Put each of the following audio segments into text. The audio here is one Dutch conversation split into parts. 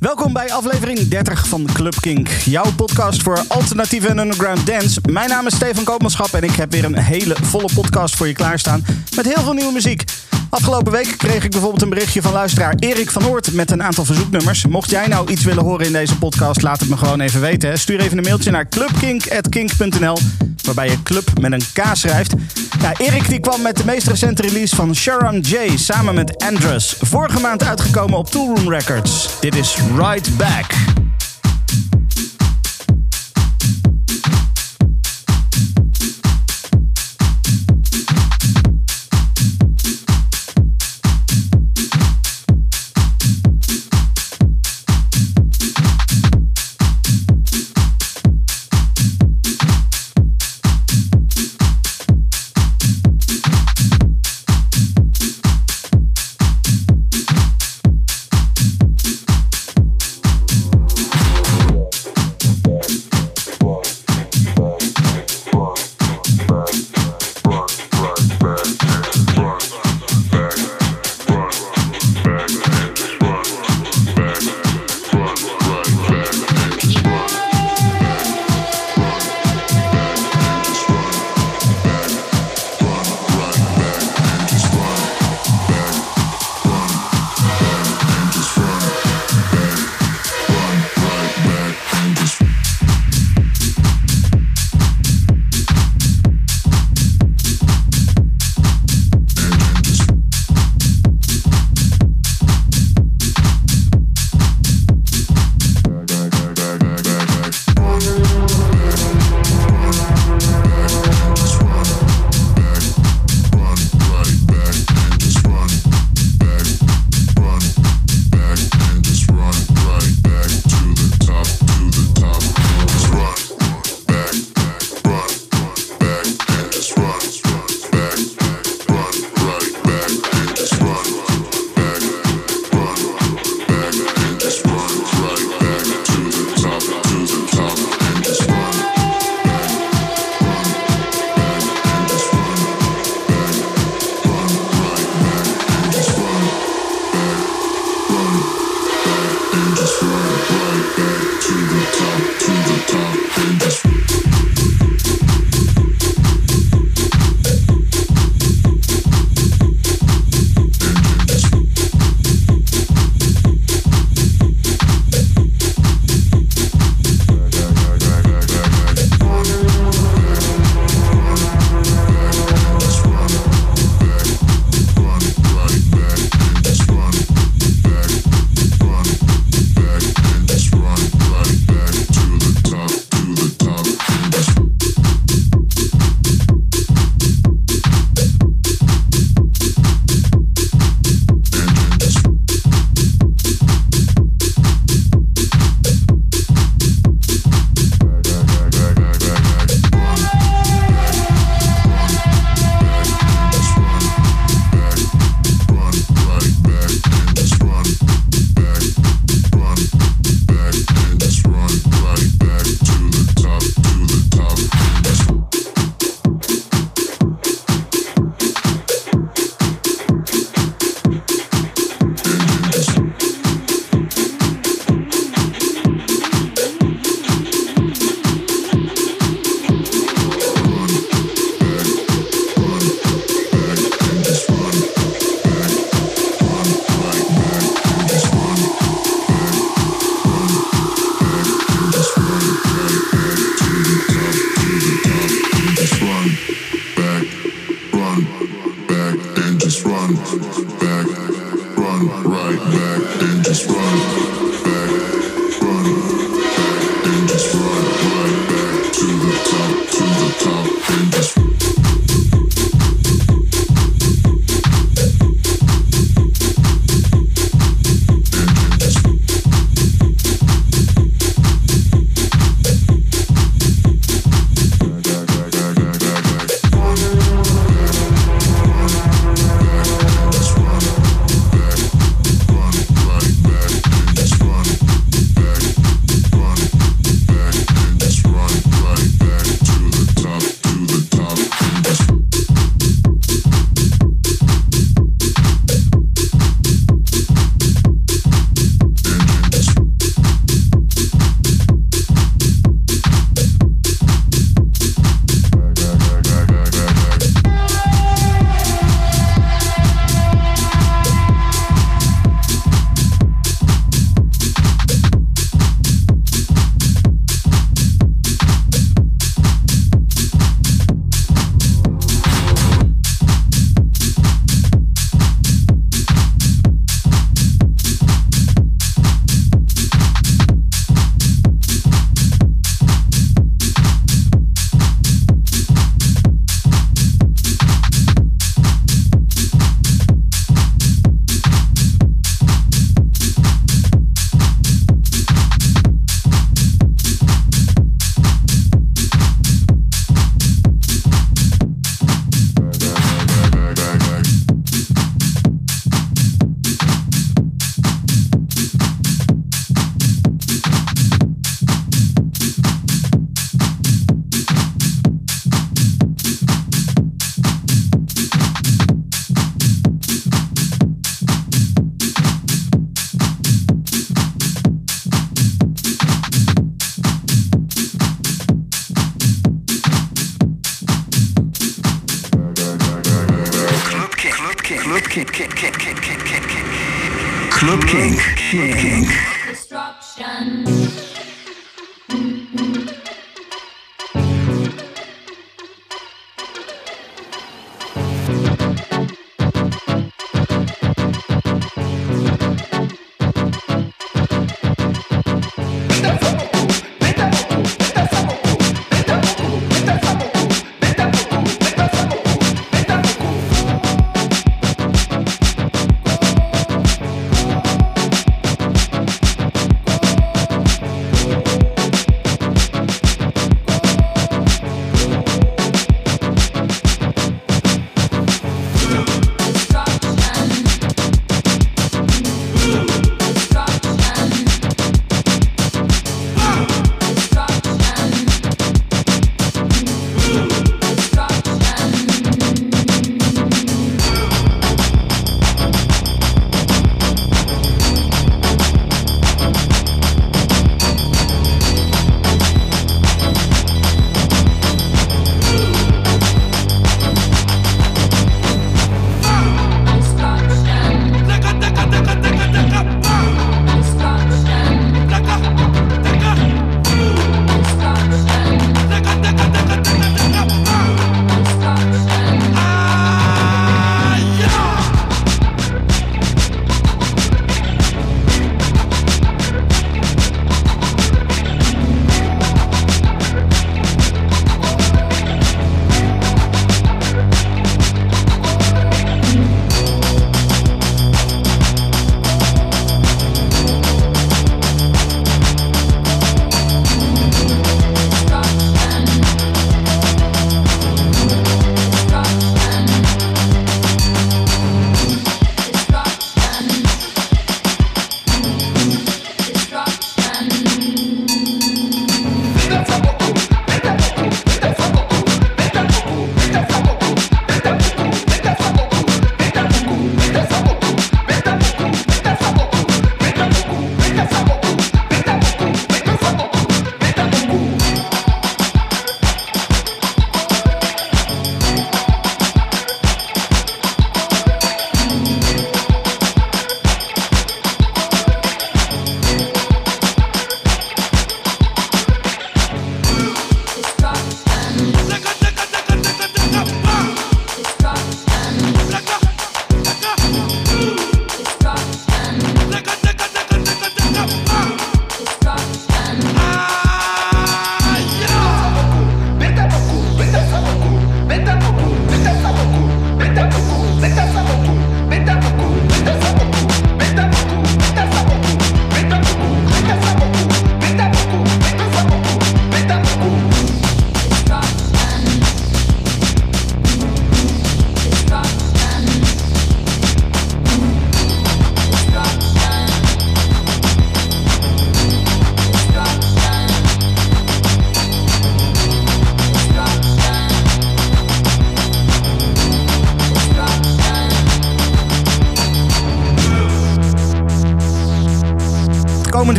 Welkom bij aflevering 30 van Club Kink. Jouw podcast voor alternatieve en underground dance. Mijn naam is Stefan Koopmanschap en ik heb weer een hele volle podcast voor je klaarstaan. Met heel veel nieuwe muziek. Afgelopen week kreeg ik bijvoorbeeld een berichtje van luisteraar Erik van Oort met een aantal verzoeknummers. Mocht jij nou iets willen horen in deze podcast, laat het me gewoon even weten. Stuur even een mailtje naar clubkink.kink.nl waarbij je club met een K schrijft. Ja, Erik die kwam met de meest recente release van Sharon J samen met Andrus. Vorige maand uitgekomen op Toolroom Records. Dit is Right Back.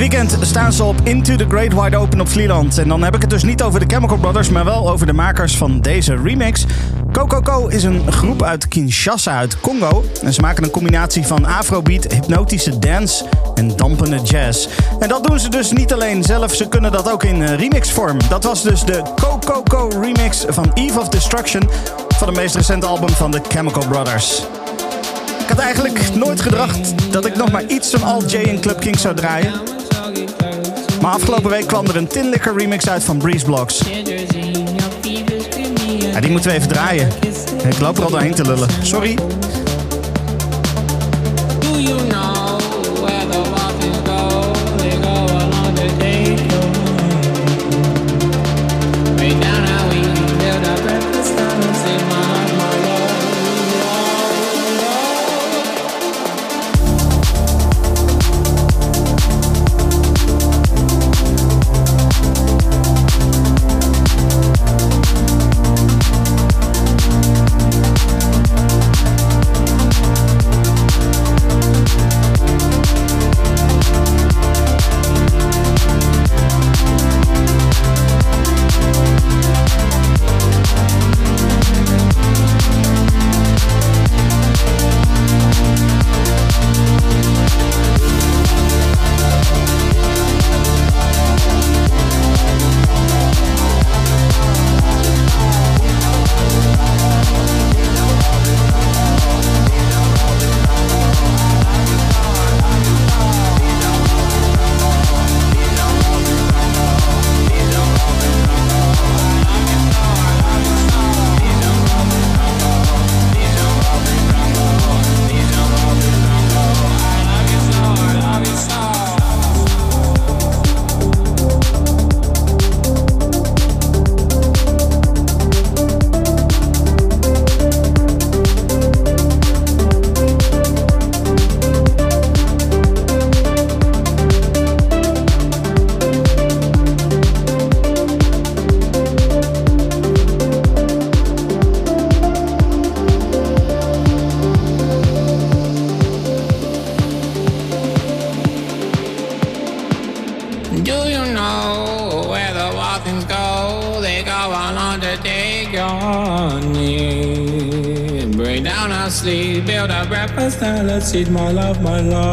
Weekend staan ze op Into the Great Wide Open op Vlieland. En dan heb ik het dus niet over de Chemical Brothers, maar wel over de makers van deze remix. Coco is een groep uit Kinshasa uit Congo. En ze maken een combinatie van afrobeat, hypnotische dance en dampende jazz. En dat doen ze dus niet alleen zelf, ze kunnen dat ook in remixvorm. Dat was dus de Coco remix van Eve of Destruction van het meest recente album van de Chemical Brothers. Ik had eigenlijk nooit gedacht dat ik nog maar iets van All J en Club King zou draaien. Maar afgelopen week kwam er een Tin Liquor remix uit van Breeze Blocks. Ja, die moeten we even draaien. Ik loop er al doorheen te lullen. Sorry. exceed my love, my love.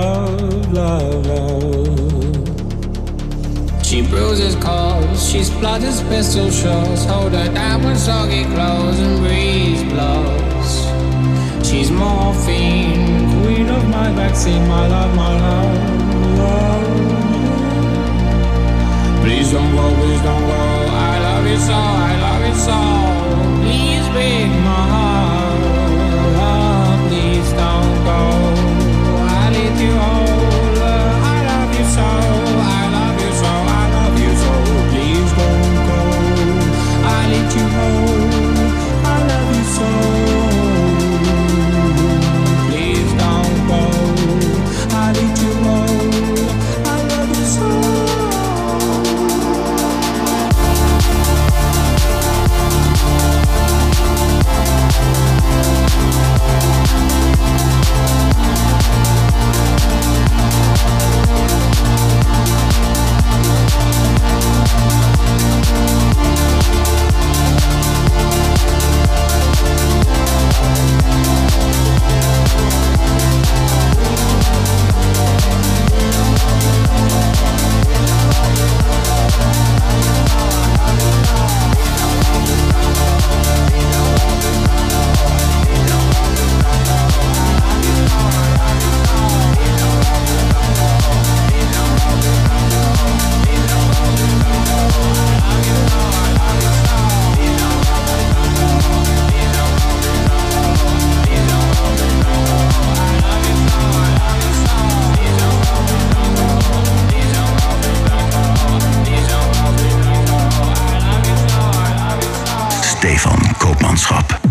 Koopmanschap. Club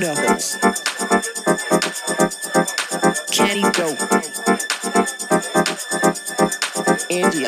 knows? Can he Andy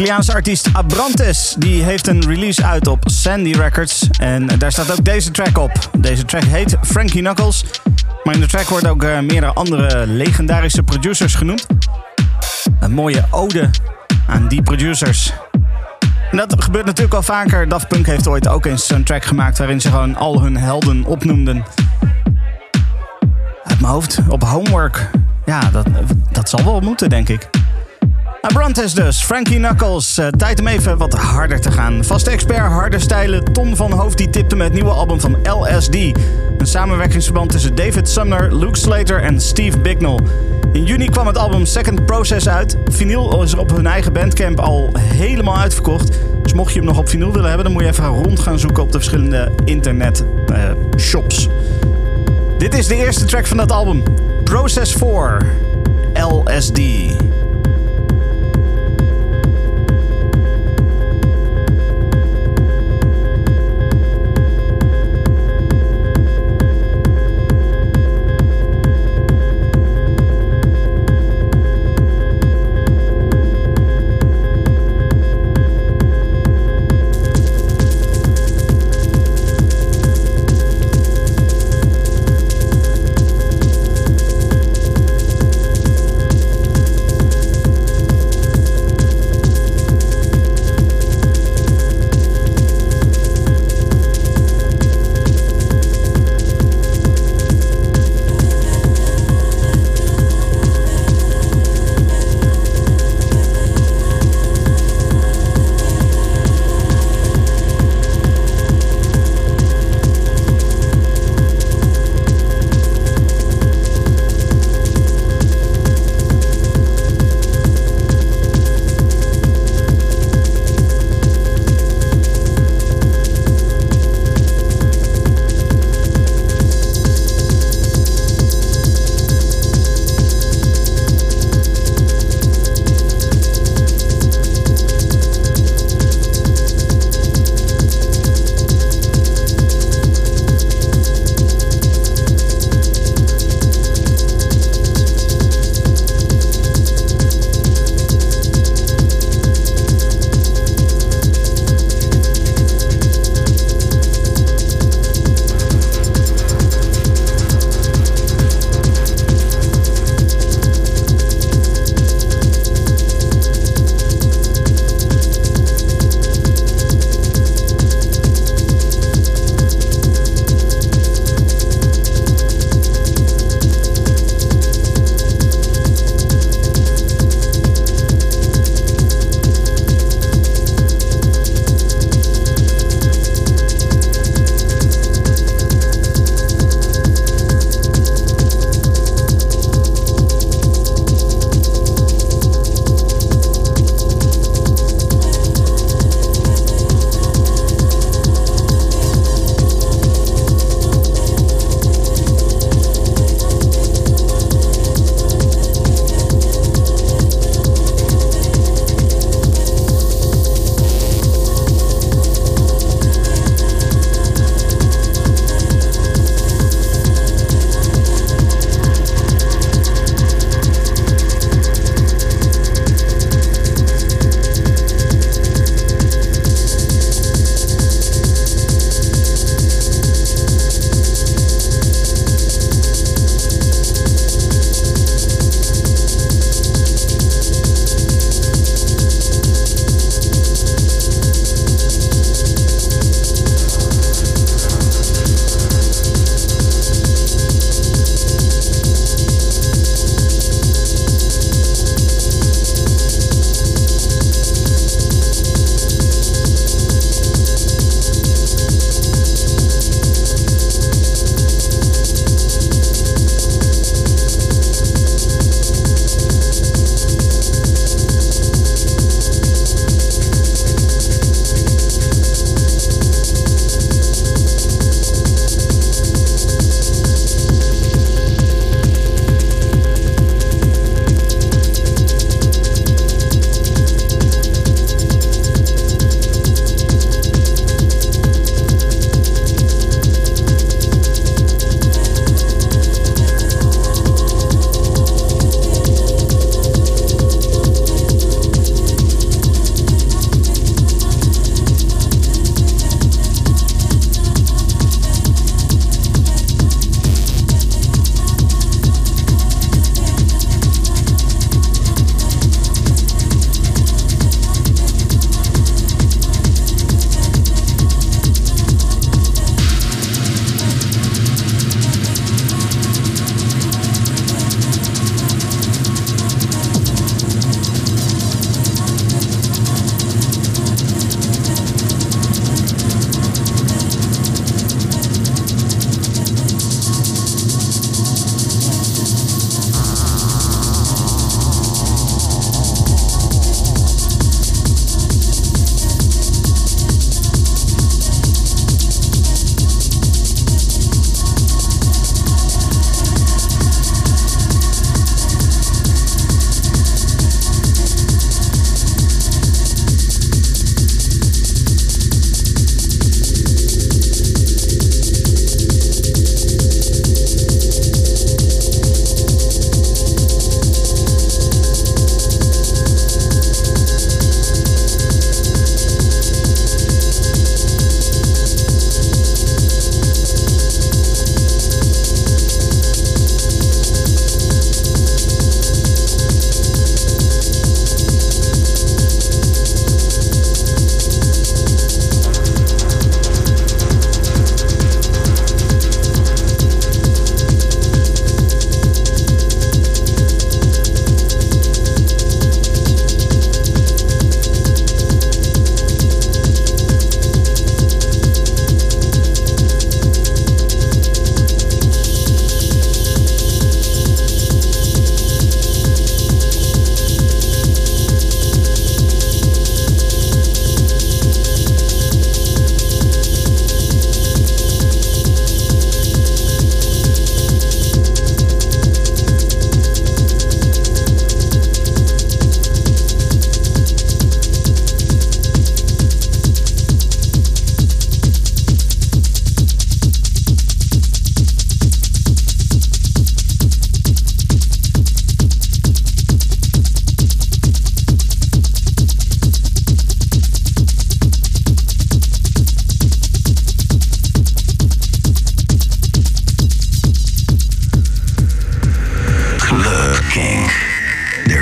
Braziliaanse artiest Abrantes. Die heeft een release uit op Sandy Records. En daar staat ook deze track op. Deze track heet Frankie Knuckles. Maar in de track worden ook uh, meerdere andere legendarische producers genoemd. Een mooie ode aan die producers. Dat gebeurt natuurlijk al vaker. Daft Punk heeft ooit ook eens een track gemaakt waarin ze gewoon al hun helden opnoemden. Uit mijn hoofd op Homework. Ja, dat, dat zal wel moeten, denk ik. Abrantes dus, Frankie Knuckles. Uh, tijd om even wat harder te gaan. Vaste expert harde stijlen Ton van Hoofd die tipte met het nieuwe album van LSD. Een samenwerkingsverband tussen David Sumner, Luke Slater en Steve Bignell. In juni kwam het album Second Process uit. Vinyl is op hun eigen bandcamp al helemaal uitverkocht. Dus mocht je hem nog op vinyl willen hebben, dan moet je even rond gaan zoeken op de verschillende internet uh, shops. Dit is de eerste track van dat album. Process 4, LSD.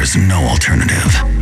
There's no alternative.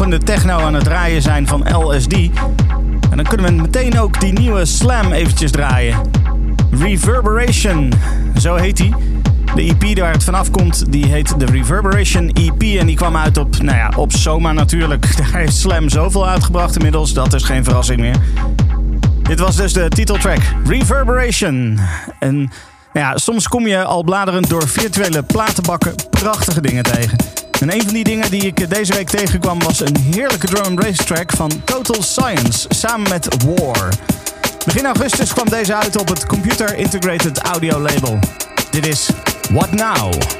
Stampende techno aan het draaien zijn van LSD. En dan kunnen we meteen ook die nieuwe Slam eventjes draaien. Reverberation, zo heet die. De EP waar het vanaf komt, die heet de Reverberation EP. En die kwam uit op, nou ja, op Soma natuurlijk. Daar heeft Slam zoveel uitgebracht inmiddels, dat is geen verrassing meer. Dit was dus de titeltrack Reverberation. En nou ja, soms kom je al bladerend door virtuele platenbakken prachtige dingen tegen. En een van die dingen die ik deze week tegenkwam was een heerlijke drum and bass track van Total Science samen met War. Begin augustus kwam deze uit op het Computer Integrated Audio label. Dit is What Now?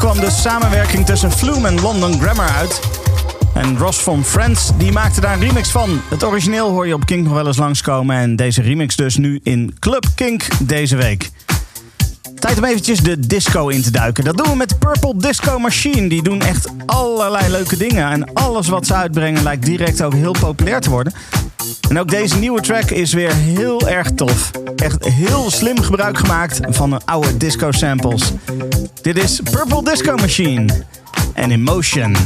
Kwam de samenwerking tussen Flume en London Grammar uit. En Ross from Friends die maakte daar een remix van. Het origineel hoor je op Kink nog wel eens langskomen. En deze remix dus nu in Club Kink deze week. Tijd om eventjes de disco in te duiken. Dat doen we met Purple Disco Machine. Die doen echt allerlei leuke dingen. En alles wat ze uitbrengen lijkt direct ook heel populair te worden. En ook deze nieuwe track is weer heel erg tof. Echt heel slim gebruik gemaakt van oude disco samples. Dit is Purple Disco Machine en Emotion.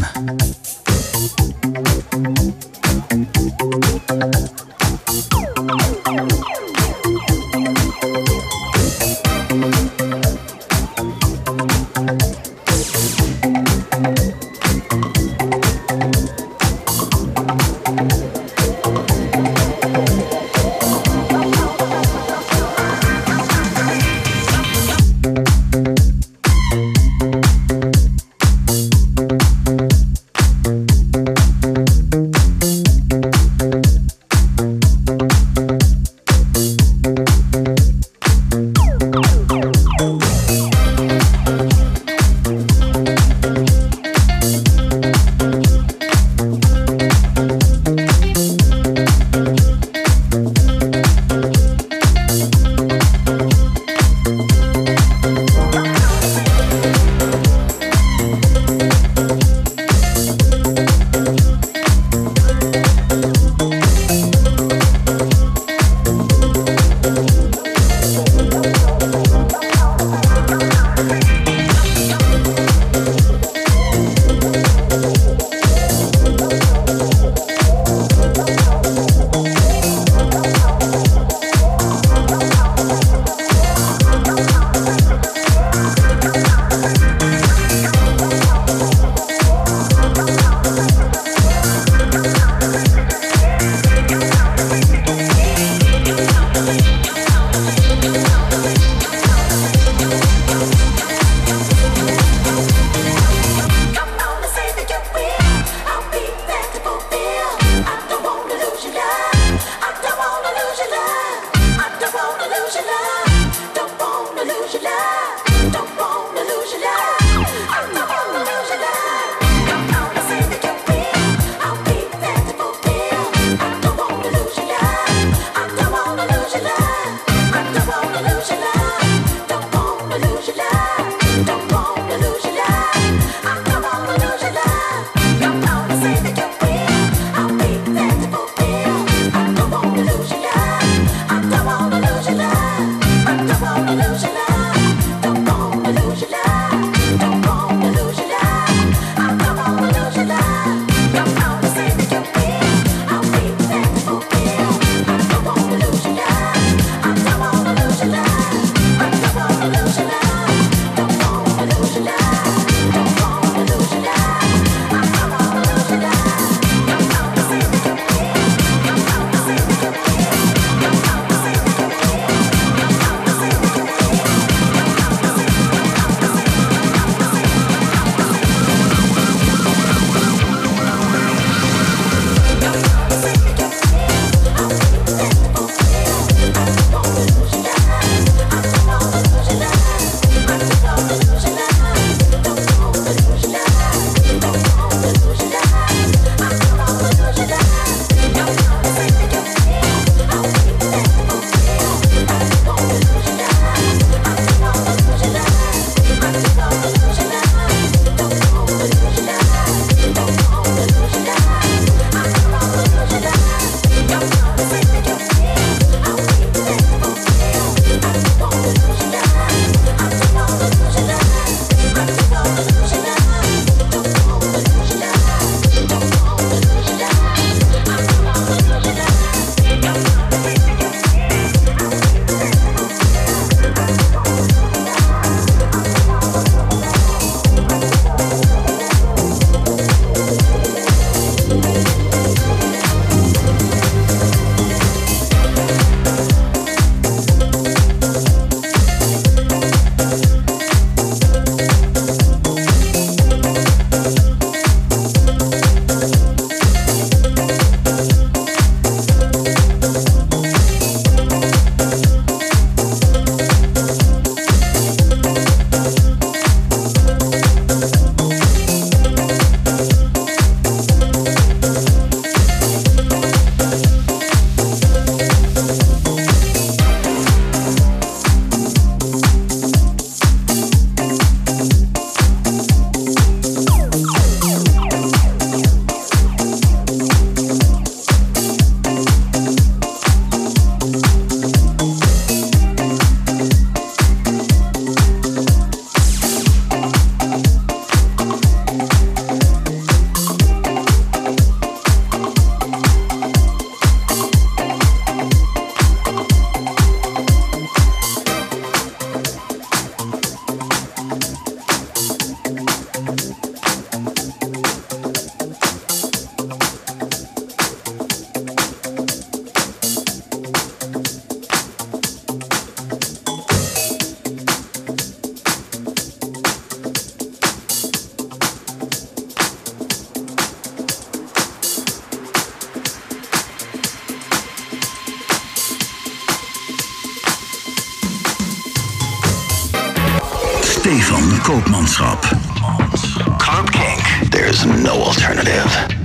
Club Kink. There's no alternative.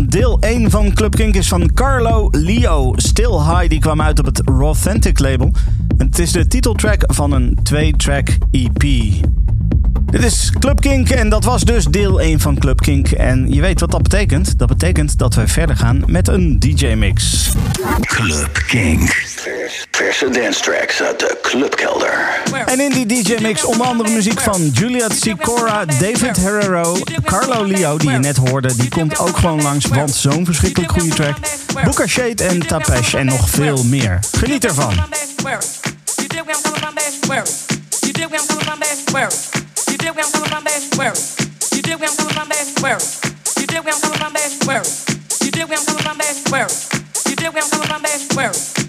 deel 1 van Club Kink is van Carlo Leo. Still High, die kwam uit op het Authentic label. Het is de titeltrack van een 2-track EP. Dit is Club Kink en dat was dus deel 1 van Club Kink. En je weet wat dat betekent. Dat betekent dat we verder gaan met een DJ-mix. Club Kink. Verse dance tracks uit de clubkelder. En in die DJ-mix onder andere muziek van Juliet Sicora, David Herrero, Carlo Leo, die je net hoorde. Die komt ook gewoon langs, want zo'n verschrikkelijk goede track. Booker Shade en Tapesh en nog veel meer. Geniet ervan. You where I'm coming from. Where? You did I'm coming from. Where?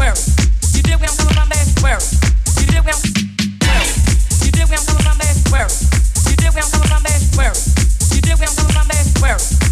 where? Where?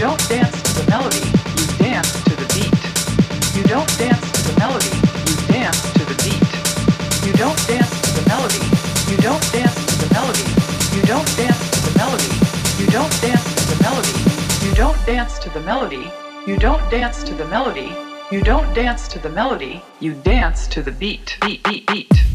don't dance to the melody, you dance to the beat. You don't dance to the melody, you dance to the beat. You don't dance to the melody, you don't dance to the melody, you don't dance to the melody, you don't dance to the melody, you don't dance to the melody, you don't dance to the melody, you don't dance to the melody, you dance to the beat, beat, beat, beat.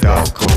dark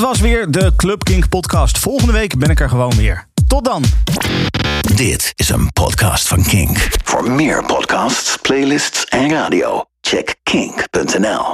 Dat was weer de Club Kink podcast. Volgende week ben ik er gewoon weer. Tot dan. Dit is een podcast van Kink. Voor meer podcasts, playlists en radio, check kink.nl.